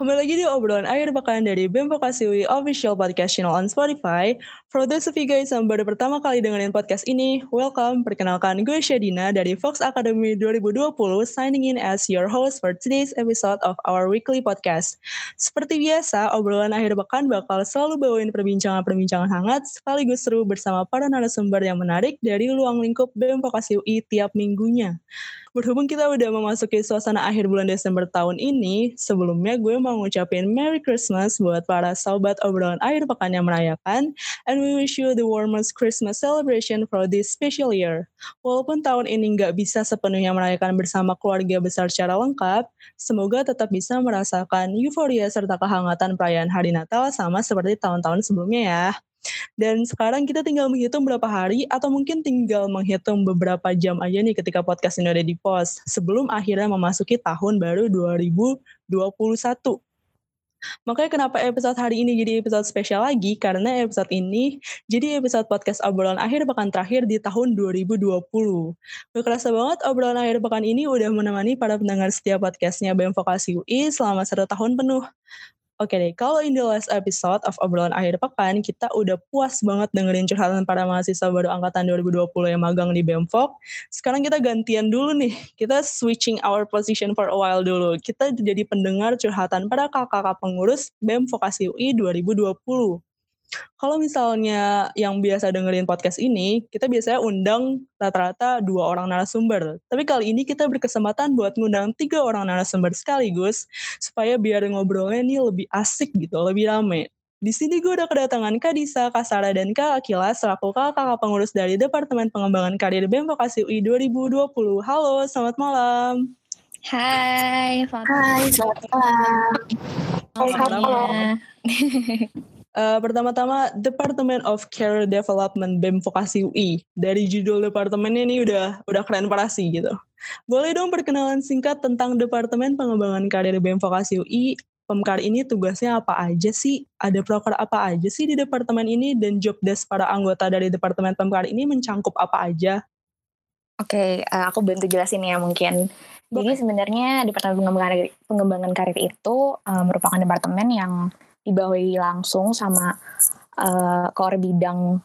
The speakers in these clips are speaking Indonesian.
Kembali lagi di obrolan akhir pekan dari BEM Vokasi UI Official Podcast Channel on Spotify. For those of you guys yang baru pertama kali dengerin podcast ini, welcome. Perkenalkan gue Shadina dari Fox Academy 2020, signing in as your host for today's episode of our weekly podcast. Seperti biasa, obrolan akhir pekan bakal selalu bawain perbincangan-perbincangan hangat sekaligus seru bersama para narasumber yang menarik dari luang lingkup BEM Vokasi UI tiap minggunya. Berhubung kita udah memasuki suasana akhir bulan Desember tahun ini, sebelumnya gue mau ngucapin Merry Christmas buat para sahabat obrolan akhir pekan yang merayakan, and we wish you the warmest Christmas celebration for this special year. Walaupun tahun ini nggak bisa sepenuhnya merayakan bersama keluarga besar secara lengkap, semoga tetap bisa merasakan euforia serta kehangatan perayaan hari Natal sama seperti tahun-tahun sebelumnya ya. Dan sekarang kita tinggal menghitung berapa hari atau mungkin tinggal menghitung beberapa jam aja nih ketika podcast ini udah di post sebelum akhirnya memasuki tahun baru 2021. Makanya kenapa episode hari ini jadi episode spesial lagi, karena episode ini jadi episode podcast obrolan akhir pekan terakhir di tahun 2020. Gak kerasa banget obrolan akhir pekan ini udah menemani para pendengar setiap podcastnya BEM Vokasi UI selama satu tahun penuh. Oke deh, kalau in the last episode of obrolan akhir pekan, kita udah puas banget dengerin curhatan para mahasiswa baru angkatan 2020 yang magang di BEMFOK. Sekarang kita gantian dulu nih, kita switching our position for a while dulu. Kita jadi pendengar curhatan para kakak-kakak pengurus BEM Vokasi UI 2020 kalau misalnya yang biasa dengerin podcast ini, kita biasanya undang rata-rata dua orang narasumber. Tapi kali ini kita berkesempatan buat ngundang tiga orang narasumber sekaligus, supaya biar ngobrolnya ini lebih asik gitu, lebih rame. Di sini gue udah kedatangan Kak Disa, Kak Sarah, dan Kak Akila selaku kakak pengurus dari Departemen Pengembangan Karir BEM Vokasi UI 2020. Halo, selamat malam. Hai, selamat Hai, selamat malam. Hai, malam. Uh, pertama-tama Department of Career Development BEM Vokasi UI. Dari judul departemennya ini udah udah keren parasi gitu. Boleh dong perkenalan singkat tentang Departemen Pengembangan Karir BEM Vokasi UI. Pemkar ini tugasnya apa aja sih? Ada proker apa aja sih di departemen ini dan job desk para anggota dari Departemen Pemkar ini mencangkup apa aja? Oke, okay, uh, aku bantu jelasin ya mungkin. Jadi sebenarnya Departemen Pengembangan Karir, Pengembangan Karir itu uh, merupakan departemen yang dibawahi langsung sama uh, core bidang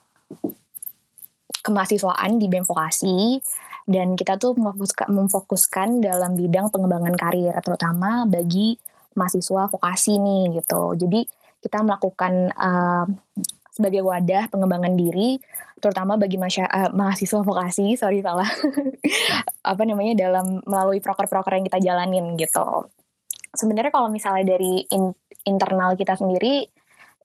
kemahasiswaan di BEM Vokasi dan kita tuh memfokuskan, memfokuskan dalam bidang pengembangan karir terutama bagi mahasiswa vokasi nih gitu. Jadi kita melakukan uh, sebagai wadah pengembangan diri terutama bagi masya, uh, mahasiswa vokasi, sorry salah. apa namanya dalam melalui proker-proker yang kita jalanin gitu. Sebenarnya kalau misalnya dari in, internal kita sendiri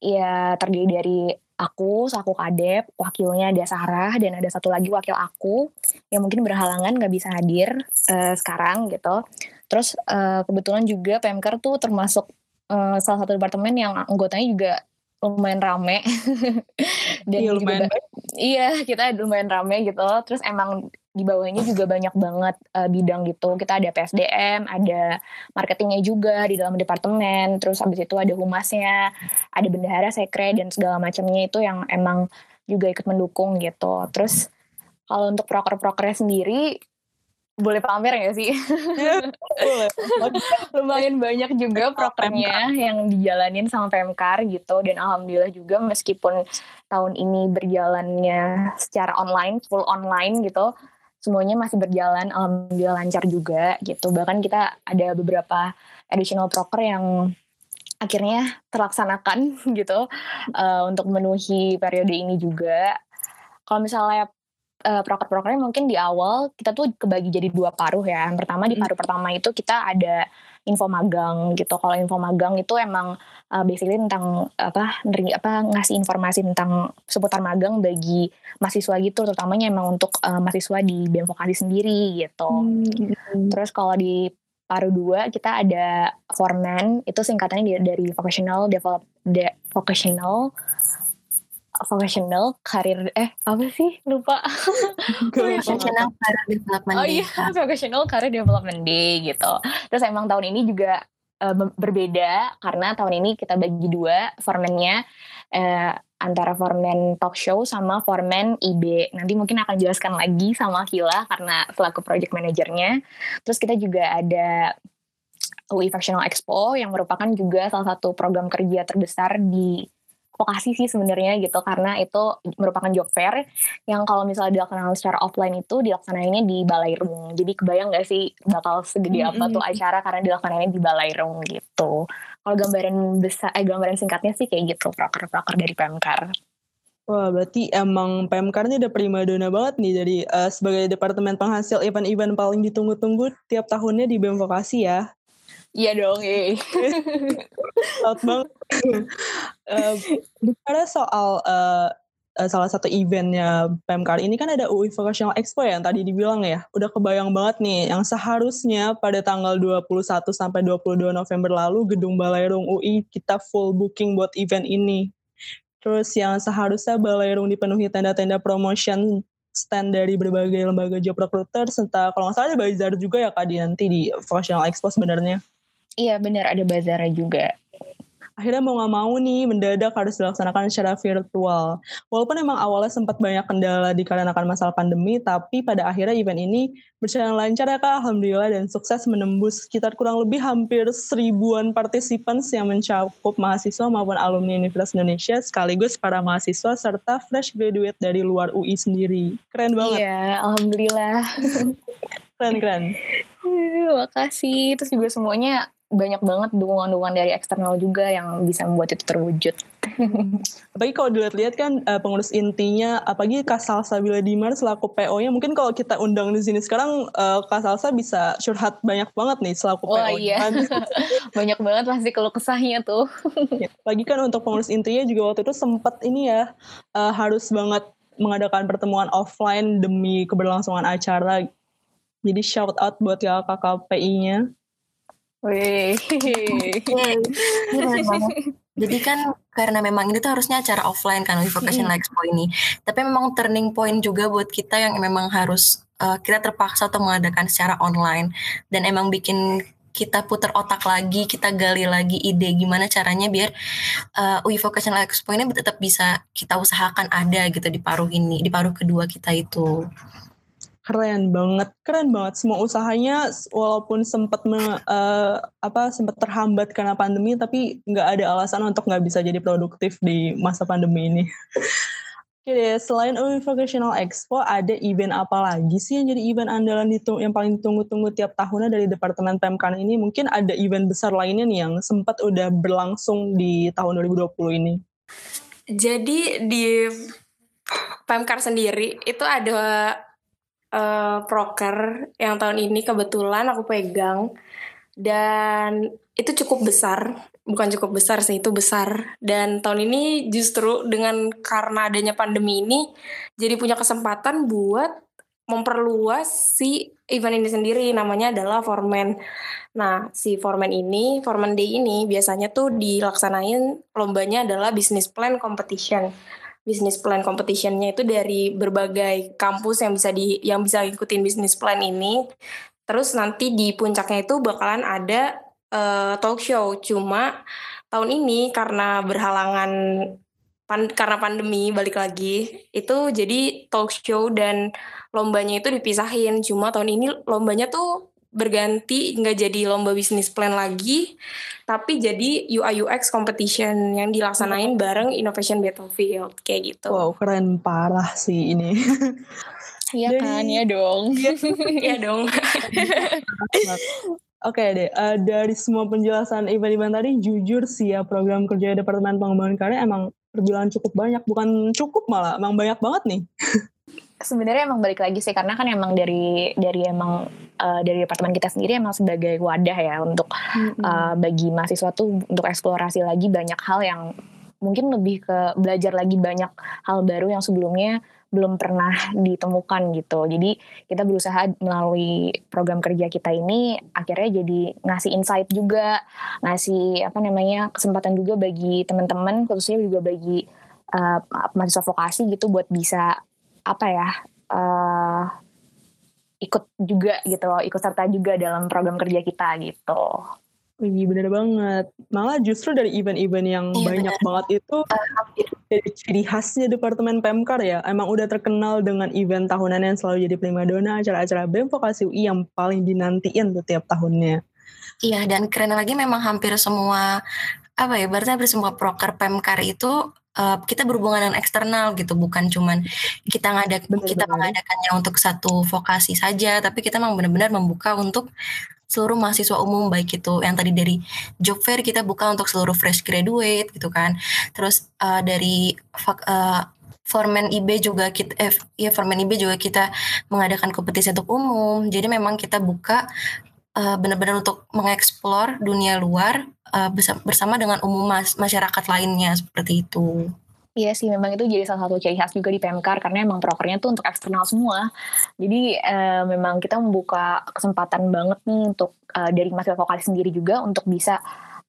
ya terdiri dari aku, aku kadep, wakilnya ada Sarah dan ada satu lagi wakil aku yang mungkin berhalangan nggak bisa hadir uh, sekarang gitu. Terus uh, kebetulan juga PMKR tuh termasuk uh, salah satu departemen yang anggotanya juga lumayan rame dan iya, lumayan juga, iya kita lumayan rame gitu terus emang di bawahnya juga banyak banget uh, bidang gitu. Kita ada PSDM, ada marketingnya juga di dalam departemen, terus habis itu ada humasnya, ada bendahara, sekre dan segala macamnya itu yang emang juga ikut mendukung gitu. Terus kalau untuk proker-prokernya sendiri boleh pamer ya sih? Boleh. Lumayan banyak juga prokernya yang dijalanin sama PMKR gitu dan alhamdulillah juga meskipun tahun ini berjalannya secara online, full online gitu, semuanya masih berjalan alhamdulillah lancar juga gitu bahkan kita ada beberapa additional proker yang akhirnya terlaksanakan gitu uh, untuk memenuhi periode ini juga kalau misalnya uh, proker-prokernya mungkin di awal kita tuh kebagi jadi dua paruh ya yang pertama di hmm. paruh pertama itu kita ada info magang gitu kalau info magang itu emang uh, basically tentang apa neri apa ngasih informasi tentang seputar magang bagi mahasiswa gitu terutamanya emang untuk uh, mahasiswa di BEM Vokasi sendiri gitu. Hmm. Terus kalau di paruh dua kita ada foreman itu singkatannya dari vocational develop de, vocational vocational karir eh apa sih? Lupa. Vocational career development oh iya vocational career development day gitu. Terus emang tahun ini juga uh, berbeda karena tahun ini kita bagi dua formennya uh, antara formen talk show sama formen IB. Nanti mungkin akan jelaskan lagi sama Kila karena selaku project manajernya. Terus kita juga ada UI Factional Expo yang merupakan juga salah satu program kerja terbesar di vokasi sih sebenarnya gitu karena itu merupakan job fair yang kalau misalnya dilaksanakan secara offline itu dilaksanainnya di Balairung. Jadi kebayang gak sih bakal segede apa tuh acara karena dilaksanainnya di Balairung gitu. Kalau gambaran besar eh gambaran singkatnya sih kayak gitu proker-proker dari Pemkar. Wah, berarti emang Pemkar ini udah prima dona banget nih dari uh, sebagai departemen penghasil event-event paling ditunggu-tunggu tiap tahunnya di BEM Vokasi ya. Iya dong, eh. Laut banget. uh, bicara soal uh, salah satu eventnya Pemkar ini kan ada UI Vocational Expo ya yang tadi dibilang ya. Udah kebayang banget nih yang seharusnya pada tanggal 21 sampai 22 November lalu gedung Balairung UI kita full booking buat event ini. Terus yang seharusnya Balairung dipenuhi tenda-tenda promotion stand dari berbagai lembaga job recruiter serta kalau nggak salah ada bazar juga ya Kak di nanti di Vocational Expo sebenarnya. Iya benar ada bazarnya juga. Akhirnya mau nggak mau nih mendadak harus dilaksanakan secara virtual. Walaupun emang awalnya sempat banyak kendala dikarenakan masalah pandemi, tapi pada akhirnya event ini berjalan lancar ya kak, alhamdulillah dan sukses menembus sekitar kurang lebih hampir seribuan partisipan yang mencakup mahasiswa maupun alumni Universitas Indonesia sekaligus para mahasiswa serta fresh graduate dari luar UI sendiri. Keren banget. Iya, alhamdulillah. keren keren. Terima kasih. Terus juga semuanya banyak banget dukungan-dukungan dari eksternal juga yang bisa membuat itu terwujud. apalagi kalau dilihat-lihat kan uh, pengurus intinya, apalagi Kak Salsa Bila Dimar selaku PO-nya, mungkin kalau kita undang di sini sekarang uh, Kak Salsa bisa curhat banyak banget nih selaku PO. Oh iya, banyak banget pasti kalau kesahnya tuh. ya, apalagi kan untuk pengurus intinya juga waktu itu sempat ini ya uh, harus banget mengadakan pertemuan offline demi keberlangsungan acara. Jadi shout out buat kakak PI-nya. Wih. Jadi kan karena memang ini tuh harusnya acara offline kan mm. Expo ini. Tapi memang turning point juga buat kita yang memang harus uh, kita terpaksa atau mengadakan secara online dan emang bikin kita putar otak lagi, kita gali lagi ide gimana caranya biar uh, UI Vocational Expo ini tetap bisa kita usahakan ada gitu di paruh ini, di paruh kedua kita itu keren banget keren banget semua usahanya walaupun sempat uh, apa sempat terhambat karena pandemi tapi nggak ada alasan untuk nggak bisa jadi produktif di masa pandemi ini Oke deh, selain UI Vocational Expo, ada event apa lagi sih yang jadi event andalan ditung yang paling ditunggu-tunggu tiap tahunnya dari Departemen Pemkan ini? Mungkin ada event besar lainnya nih yang sempat udah berlangsung di tahun 2020 ini. Jadi di Pemkar sendiri itu ada uh, yang tahun ini kebetulan aku pegang. Dan itu cukup besar. Bukan cukup besar sih itu besar. Dan tahun ini justru dengan karena adanya pandemi ini jadi punya kesempatan buat memperluas si event ini sendiri. Namanya adalah Formen. Nah, si Formen ini, Formen Day ini biasanya tuh dilaksanain lombanya adalah business plan competition bisnis plan competitionnya itu dari berbagai kampus yang bisa di yang bisa ikutin bisnis plan ini. Terus nanti di puncaknya itu bakalan ada uh, talk show. Cuma tahun ini karena berhalangan pan, karena pandemi balik lagi itu jadi talk show dan lombanya itu dipisahin. Cuma tahun ini lombanya tuh berganti nggak jadi lomba bisnis plan lagi tapi jadi UI UX competition yang dilaksanain bareng Innovation Battlefield kayak gitu. Wow, keren parah sih ini. Iya kan, ya dong. Iya dong. Oke okay deh, uh, dari semua penjelasan event-event tadi, jujur sih ya program kerja Departemen Pengembangan Karya emang perjalanan cukup banyak, bukan cukup malah, emang banyak banget nih. sebenarnya emang balik lagi sih karena kan emang dari dari emang uh, dari departemen kita sendiri emang sebagai wadah ya untuk mm-hmm. uh, bagi mahasiswa tuh untuk eksplorasi lagi banyak hal yang mungkin lebih ke belajar lagi banyak hal baru yang sebelumnya belum pernah ditemukan gitu. Jadi kita berusaha melalui program kerja kita ini akhirnya jadi ngasih insight juga, ngasih apa namanya kesempatan juga bagi teman-teman khususnya juga bagi uh, mahasiswa vokasi gitu buat bisa apa ya uh, ikut juga gitu loh, ikut serta juga dalam program kerja kita gitu. Wih bener banget. Malah justru dari event-event yang iya, banyak bener. banget itu jadi ciri khasnya Departemen Pemkar ya. Emang udah terkenal dengan event tahunan yang selalu jadi primadona acara-acara BEM Vokasi UI yang paling dinantiin tuh tiap tahunnya. Iya, dan keren lagi memang hampir semua apa ya, berarti hampir semua proker Pemkar itu uh, kita berhubungan dengan eksternal gitu, bukan cuman kita ngadak benar, kita mengadakannya untuk satu vokasi saja, tapi kita memang benar-benar membuka untuk seluruh mahasiswa umum baik itu yang tadi dari job fair kita buka untuk seluruh fresh graduate gitu kan. Terus uh, dari uh, Formen IB juga kita eh, ya Formen IB juga kita mengadakan kompetisi untuk umum. Jadi memang kita buka uh, benar-benar untuk mengeksplor dunia luar uh, bersama dengan umum mas masyarakat lainnya seperti itu. Iya sih, memang itu jadi salah satu ciri khas juga di PMKR karena emang prokernya tuh untuk eksternal semua. Jadi uh, memang kita membuka kesempatan banget nih untuk uh, dari mahasiswa vokalis sendiri juga untuk bisa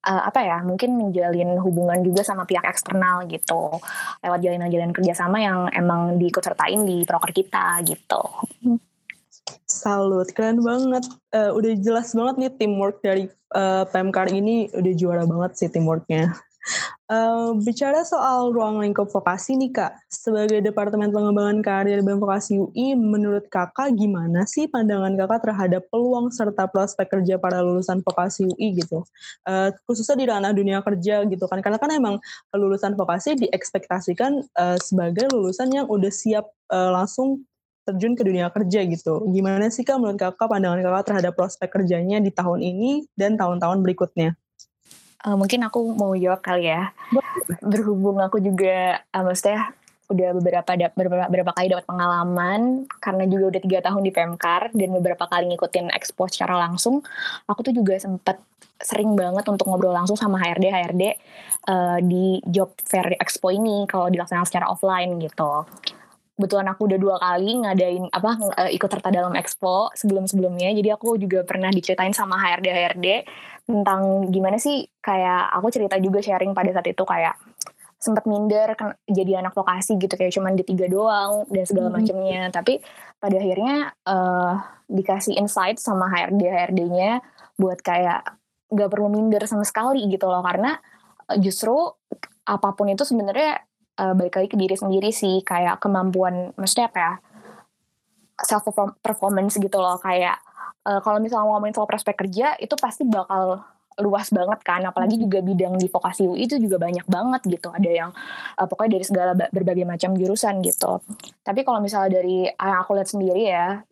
uh, apa ya mungkin menjalin hubungan juga sama pihak eksternal gitu lewat jalinan-jalinan kerjasama yang emang diikut sertain di proker kita gitu. Salut, keren banget. Uh, udah jelas banget nih teamwork dari uh, ini udah juara banget sih teamworknya. Uh, bicara soal ruang lingkup vokasi nih kak, sebagai Departemen Pengembangan Karir BEM Vokasi UI, menurut kakak gimana sih pandangan kakak terhadap peluang serta prospek kerja para lulusan vokasi UI gitu? Uh, khususnya di ranah dunia kerja gitu kan, karena kan emang lulusan vokasi diekspektasikan uh, sebagai lulusan yang udah siap uh, langsung terjun ke dunia kerja gitu. Gimana sih kak menurut kakak pandangan kakak terhadap prospek kerjanya di tahun ini dan tahun-tahun berikutnya? Uh, mungkin aku mau jawab kali ya. Berhubung aku juga, uh, maksudnya udah beberapa beberapa, beberapa kali dapat pengalaman karena juga udah tiga tahun di PMKAR dan beberapa kali ngikutin expo secara langsung aku tuh juga sempat sering banget untuk ngobrol langsung sama HRD HRD uh, di job fair expo ini kalau dilaksanakan secara offline gitu kebetulan aku udah dua kali ngadain apa ikut serta dalam expo sebelum sebelumnya jadi aku juga pernah diceritain sama HRD HRD tentang gimana sih kayak aku cerita juga sharing pada saat itu kayak sempat minder kan jadi anak vokasi gitu kayak cuman di tiga doang dan segala hmm. macamnya tapi pada akhirnya uh, dikasih insight sama HRD HRD-nya buat kayak gak perlu minder sama sekali gitu loh. Karena uh, justru apa pun itu sebenarnya uh, balik lagi ke diri sendiri sih kayak kemampuan maksudnya apa ya self performance gitu loh kayak uh, kalau misalnya ngomongin soal prospek kerja itu pasti bakal luas banget kan apalagi hmm. juga bidang di vokasi UI itu juga banyak banget gitu ada yang uh, pokoknya dari segala berbagai macam jurusan gitu tapi kalau misalnya dari yang aku lihat sendiri ya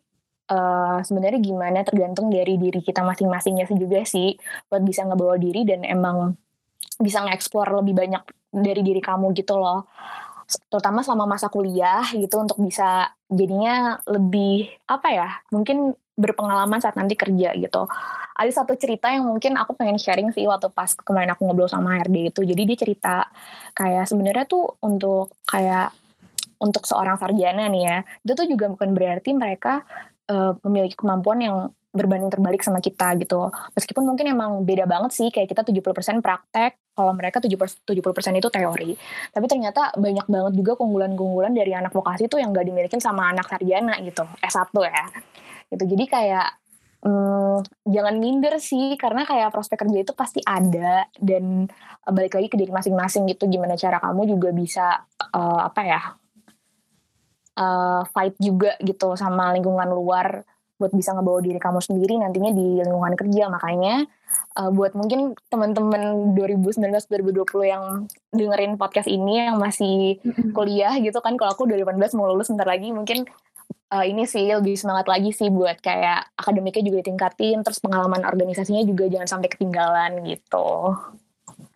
uh, sebenarnya gimana tergantung dari diri kita masing-masingnya sih juga sih buat bisa ngebawa diri dan emang bisa nge-explore lebih banyak dari diri kamu gitu loh terutama selama masa kuliah gitu untuk bisa jadinya lebih apa ya mungkin berpengalaman saat nanti kerja gitu. Ada satu cerita yang mungkin aku pengen sharing sih waktu pas kemarin aku ngobrol sama HRD itu. Jadi dia cerita kayak sebenarnya tuh untuk kayak untuk seorang sarjana nih ya, itu tuh juga bukan berarti mereka uh, memiliki kemampuan yang berbanding terbalik sama kita gitu. Meskipun mungkin emang beda banget sih, kayak kita 70% praktek, kalau mereka 70%, 70% itu teori. Tapi ternyata banyak banget juga keunggulan-keunggulan dari anak vokasi tuh yang gak dimiliki sama anak sarjana gitu, S1 ya gitu jadi kayak hmm, jangan minder sih karena kayak prospek kerja itu pasti ada dan balik lagi ke diri masing-masing gitu gimana cara kamu juga bisa uh, apa ya uh, fight juga gitu sama lingkungan luar buat bisa ngebawa diri kamu sendiri nantinya di lingkungan kerja. Makanya uh, buat mungkin teman-teman 2019-2020 yang dengerin podcast ini yang masih kuliah gitu kan kalau aku 2018 mau lulus sebentar lagi mungkin uh, ini sih lebih semangat lagi sih buat kayak akademiknya juga ditingkatin terus pengalaman organisasinya juga jangan sampai ketinggalan gitu.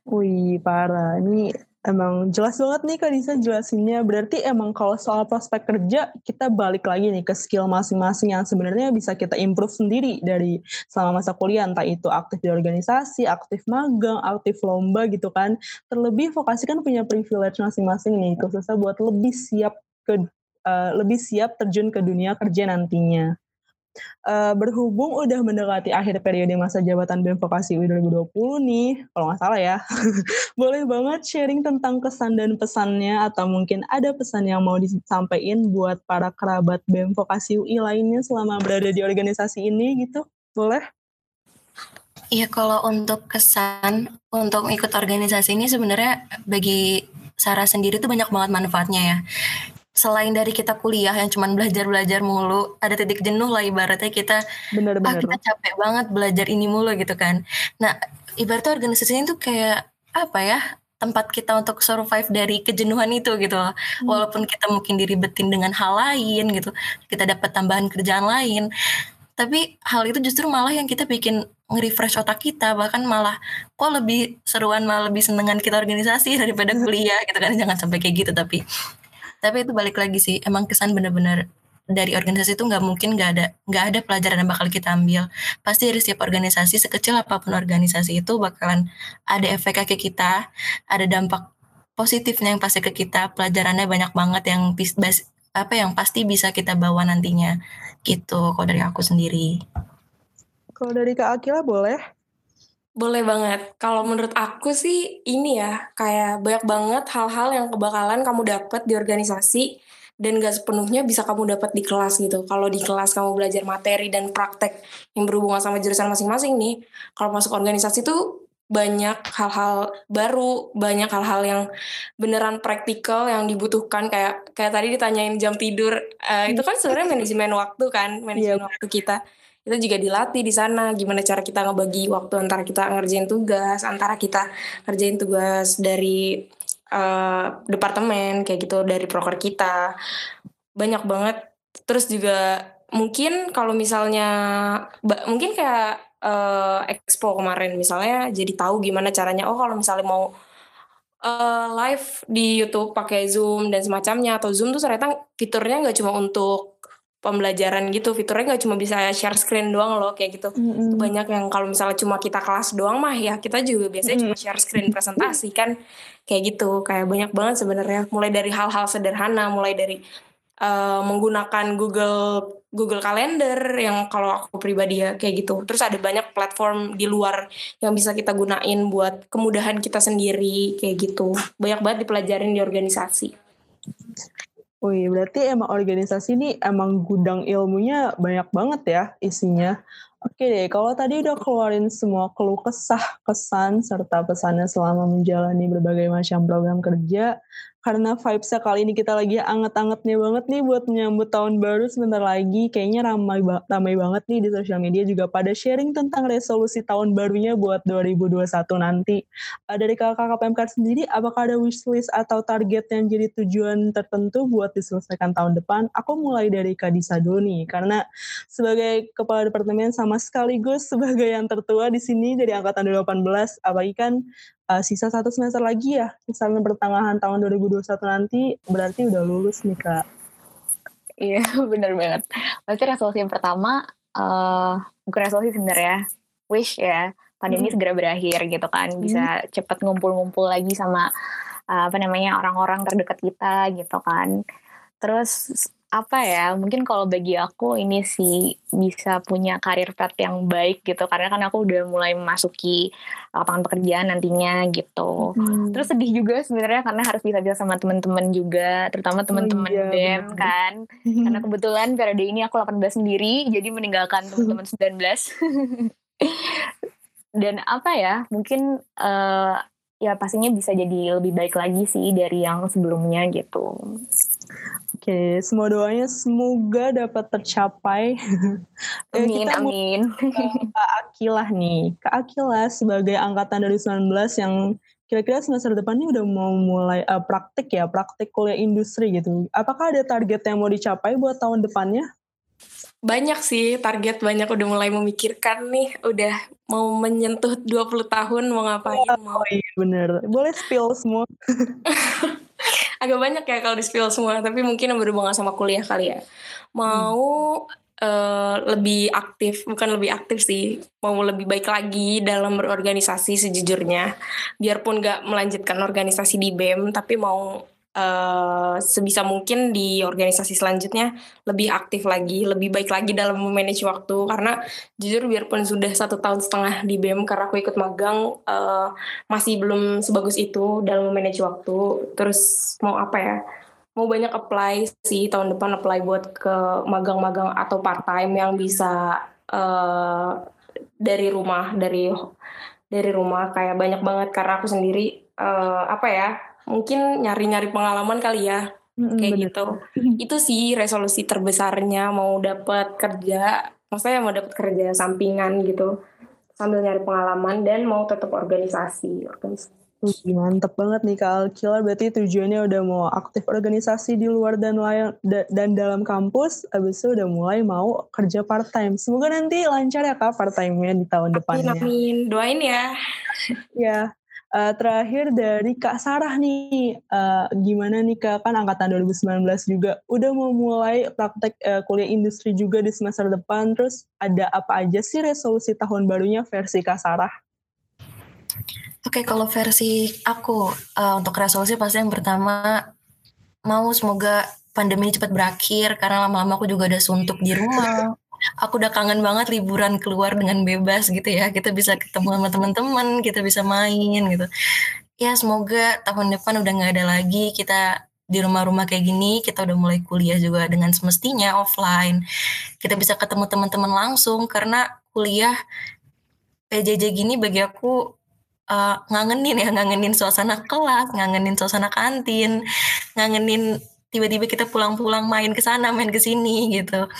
Wih parah. Ini emang jelas banget nih Kak Disa jelasinnya. Berarti emang kalau soal prospek kerja, kita balik lagi nih ke skill masing-masing yang sebenarnya bisa kita improve sendiri dari selama masa kuliah. Entah itu aktif di organisasi, aktif magang, aktif lomba gitu kan. Terlebih vokasi kan punya privilege masing-masing nih, khususnya buat lebih siap ke uh, lebih siap terjun ke dunia kerja nantinya. Uh, berhubung udah mendekati akhir periode masa jabatan BEM Vokasi UI 2020 nih, kalau nggak salah ya, boleh banget sharing tentang kesan dan pesannya atau mungkin ada pesan yang mau disampaikan buat para kerabat BEM Vokasi UI lainnya selama berada di organisasi ini gitu, boleh? Iya, kalau untuk kesan untuk ikut organisasi ini sebenarnya bagi Sarah sendiri tuh banyak banget manfaatnya ya selain dari kita kuliah yang cuman belajar-belajar mulu, ada titik jenuh lah ibaratnya kita bener-bener. ah kita capek banget belajar ini mulu gitu kan. Nah, ibaratnya organisasi ini tuh kayak apa ya? tempat kita untuk survive dari kejenuhan itu gitu loh. Hmm. Walaupun kita mungkin diribetin dengan hal lain gitu, kita dapat tambahan kerjaan lain. Tapi hal itu justru malah yang kita bikin nge-refresh otak kita, bahkan malah kok lebih seruan malah lebih senengan kita organisasi daripada kuliah gitu kan. Jangan sampai kayak gitu tapi tapi itu balik lagi sih emang kesan bener-bener dari organisasi itu nggak mungkin nggak ada nggak ada pelajaran yang bakal kita ambil. Pasti dari setiap organisasi sekecil apa pun organisasi itu bakalan ada efeknya ke kita ada dampak positifnya yang pasti ke kita pelajarannya banyak banget yang apa yang pasti bisa kita bawa nantinya. Gitu kalau dari aku sendiri. Kalau dari kak Akila boleh boleh banget. Kalau menurut aku sih ini ya, kayak banyak banget hal-hal yang kebakalan kamu dapat di organisasi dan gak sepenuhnya bisa kamu dapat di kelas gitu. Kalau di kelas kamu belajar materi dan praktek yang berhubungan sama jurusan masing-masing nih, kalau masuk organisasi tuh banyak hal-hal baru, banyak hal-hal yang beneran praktikal yang dibutuhkan kayak kayak tadi ditanyain jam tidur, uh, itu kan sebenarnya manajemen waktu kan, manajemen yep. waktu kita itu juga dilatih di sana gimana cara kita ngebagi waktu antara kita ngerjain tugas antara kita ngerjain tugas dari uh, departemen kayak gitu dari proker kita. Banyak banget. Terus juga mungkin kalau misalnya mungkin kayak uh, expo kemarin misalnya jadi tahu gimana caranya. Oh kalau misalnya mau uh, live di YouTube pakai Zoom dan semacamnya atau Zoom tuh ternyata fiturnya nggak cuma untuk pembelajaran gitu. Fiturnya nggak cuma bisa share screen doang loh kayak gitu. Mm-hmm. banyak yang kalau misalnya cuma kita kelas doang mah ya kita juga biasanya mm-hmm. cuma share screen presentasi kan? Kayak gitu. Kayak banyak banget sebenarnya. Mulai dari hal-hal sederhana mulai dari uh, menggunakan Google Google Calendar yang kalau aku pribadi ya kayak gitu. Terus ada banyak platform di luar yang bisa kita gunain buat kemudahan kita sendiri kayak gitu. Banyak banget dipelajarin di organisasi Wih, berarti emang organisasi ini emang gudang ilmunya banyak banget ya isinya. Oke deh, kalau tadi udah keluarin semua keluh kesah, kesan, serta pesannya selama menjalani berbagai macam program kerja, karena vibes-nya kali ini kita lagi anget-angetnya banget nih buat menyambut tahun baru sebentar lagi. Kayaknya ramai, ramai banget nih di sosial media juga pada sharing tentang resolusi tahun barunya buat 2021 nanti. Uh, dari kakak PMK sendiri, apakah ada wishlist atau target yang jadi tujuan tertentu buat diselesaikan tahun depan? Aku mulai dari Kak Disa dulu nih, karena sebagai kepala departemen sama sekaligus sebagai yang tertua di sini dari angkatan 2018, apalagi kan uh, sisa satu semester lagi ya, misalnya pertengahan tahun 2021 nanti, berarti udah lulus nih kak. Iya, bener banget. Berarti resolusi yang pertama, uh, bukan resolusi sebenarnya, wish ya, pandemi hmm. segera berakhir gitu kan, bisa hmm. cepet ngumpul-ngumpul lagi sama uh, apa namanya orang-orang terdekat kita gitu kan. Terus apa ya mungkin kalau bagi aku ini sih bisa punya karir path yang baik gitu karena kan aku udah mulai memasuki lapangan pekerjaan nantinya gitu. Hmm. terus sedih juga sebenarnya karena harus bisa-bisa sama teman-teman juga terutama teman-teman oh, iya, BEM kan. Karena kebetulan periode ini aku 18 sendiri jadi meninggalkan teman-teman 19 dan apa ya mungkin uh, ya pastinya bisa jadi lebih baik lagi sih dari yang sebelumnya gitu Oke, semua doanya semoga dapat tercapai. Amin, kita amin. Kak Akilah nih. Kak Akilah sebagai angkatan dari 19 yang kira-kira semester depan ini udah mau mulai uh, praktik ya, praktik kuliah industri gitu. Apakah ada target yang mau dicapai buat tahun depannya? Banyak sih target, banyak udah mulai memikirkan nih, udah mau menyentuh 20 tahun mau ngapain. Oh, mau. iya bener, boleh spill semua. agak banyak ya kalau di spill semua tapi mungkin yang berhubungan sama kuliah kali ya mau hmm. uh, lebih aktif bukan lebih aktif sih mau lebih baik lagi dalam berorganisasi sejujurnya biarpun gak melanjutkan organisasi di bem tapi mau uh, sebisa mungkin di organisasi selanjutnya lebih aktif lagi, lebih baik lagi dalam memanage waktu karena jujur biarpun sudah satu tahun setengah di BEM karena aku ikut magang uh, masih belum sebagus itu dalam memanage waktu. Terus mau apa ya? Mau banyak apply sih tahun depan apply buat ke magang-magang atau part time yang bisa uh, dari rumah dari dari rumah kayak banyak banget karena aku sendiri uh, apa ya mungkin nyari-nyari pengalaman kali ya hmm, kayak bener. gitu. Itu sih resolusi terbesarnya mau dapat kerja, maksudnya mau dapat kerja sampingan gitu sambil nyari pengalaman dan mau tetap organisasi. organisasi. Mantep banget nih Kak Alkila, berarti tujuannya udah mau aktif organisasi di luar dan dan dalam kampus, abis itu udah mulai mau kerja part time. Semoga nanti lancar ya Kak part time-nya di tahun amin, depannya. Amin, doain ya. ya, uh, terakhir dari Kak Sarah nih, uh, gimana nih Kak, kan angkatan 2019 juga, udah mau mulai praktek uh, kuliah industri juga di semester depan, terus ada apa aja sih resolusi tahun barunya versi Kak Sarah? Oke, kalau versi aku uh, untuk resolusi pasti yang pertama mau semoga pandemi cepat berakhir karena lama-lama aku juga udah suntuk di rumah. Aku udah kangen banget liburan keluar dengan bebas gitu ya. Kita bisa ketemu sama teman-teman, kita bisa main gitu. Ya semoga tahun depan udah nggak ada lagi kita di rumah-rumah kayak gini kita udah mulai kuliah juga dengan semestinya offline kita bisa ketemu teman-teman langsung karena kuliah PJJ gini bagi aku uh, ngangenin ya, ngangenin suasana kelas, ngangenin suasana kantin, ngangenin tiba-tiba kita pulang-pulang main ke sana, main ke sini gitu.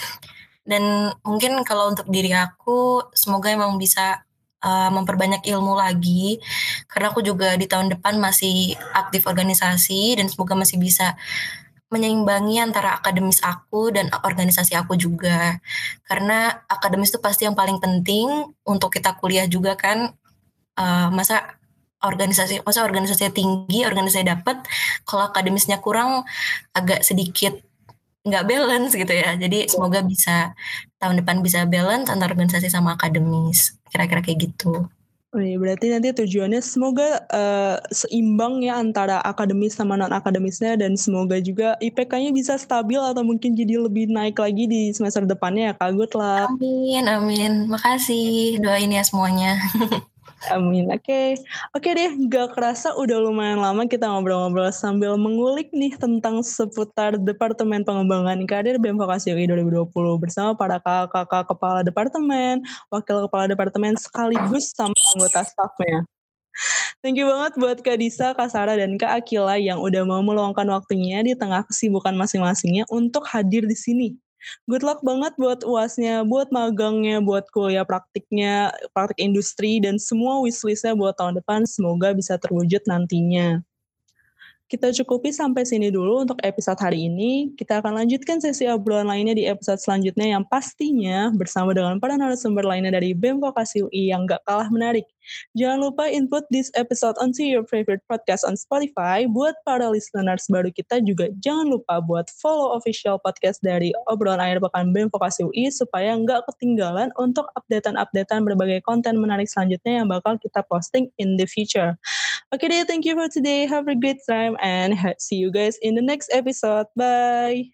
Dan mungkin kalau untuk diri aku, semoga emang bisa uh, memperbanyak ilmu lagi, karena aku juga di tahun depan masih aktif organisasi dan semoga masih bisa menyeimbangi antara akademis aku dan organisasi aku juga. Karena akademis itu pasti yang paling penting untuk kita kuliah juga kan. Uh, masa organisasi masa organisasinya tinggi organisasi dapat. Kalau akademisnya kurang agak sedikit nggak balance gitu ya jadi semoga bisa tahun depan bisa balance antara organisasi sama akademis kira-kira kayak gitu Oh iya, berarti nanti tujuannya semoga uh, seimbang ya antara akademis sama non akademisnya dan semoga juga IPK-nya bisa stabil atau mungkin jadi lebih naik lagi di semester depannya ya Kak Good lah. Amin, amin. Makasih doain ya semuanya. Amin. Oke, okay. oke okay deh. Gak kerasa udah lumayan lama kita ngobrol-ngobrol sambil mengulik nih tentang seputar Departemen Pengembangan Karir BEM Vokasi UI 2020 bersama para kakak-kakak kepala departemen, wakil kepala departemen sekaligus sama anggota staffnya. Thank you banget buat Kak Disa, Kak Sarah, dan Kak Akila yang udah mau meluangkan waktunya di tengah kesibukan masing-masingnya untuk hadir di sini good luck banget buat uasnya, buat magangnya, buat kuliah praktiknya, praktik industri, dan semua wishlistnya buat tahun depan semoga bisa terwujud nantinya. Kita cukupi sampai sini dulu untuk episode hari ini. Kita akan lanjutkan sesi obrolan lainnya di episode selanjutnya yang pastinya bersama dengan para narasumber lainnya dari BEM Vokasi UI yang gak kalah menarik. Jangan lupa input this episode onto your favorite podcast on Spotify. Buat para listeners baru kita juga jangan lupa buat follow official podcast dari obrolan akhir pekan BEM Vokasi UI supaya nggak ketinggalan untuk updatean-updatean berbagai konten menarik selanjutnya yang bakal kita posting in the future. Okay deh, thank you for today. Have a great time and see you guys in the next episode. Bye!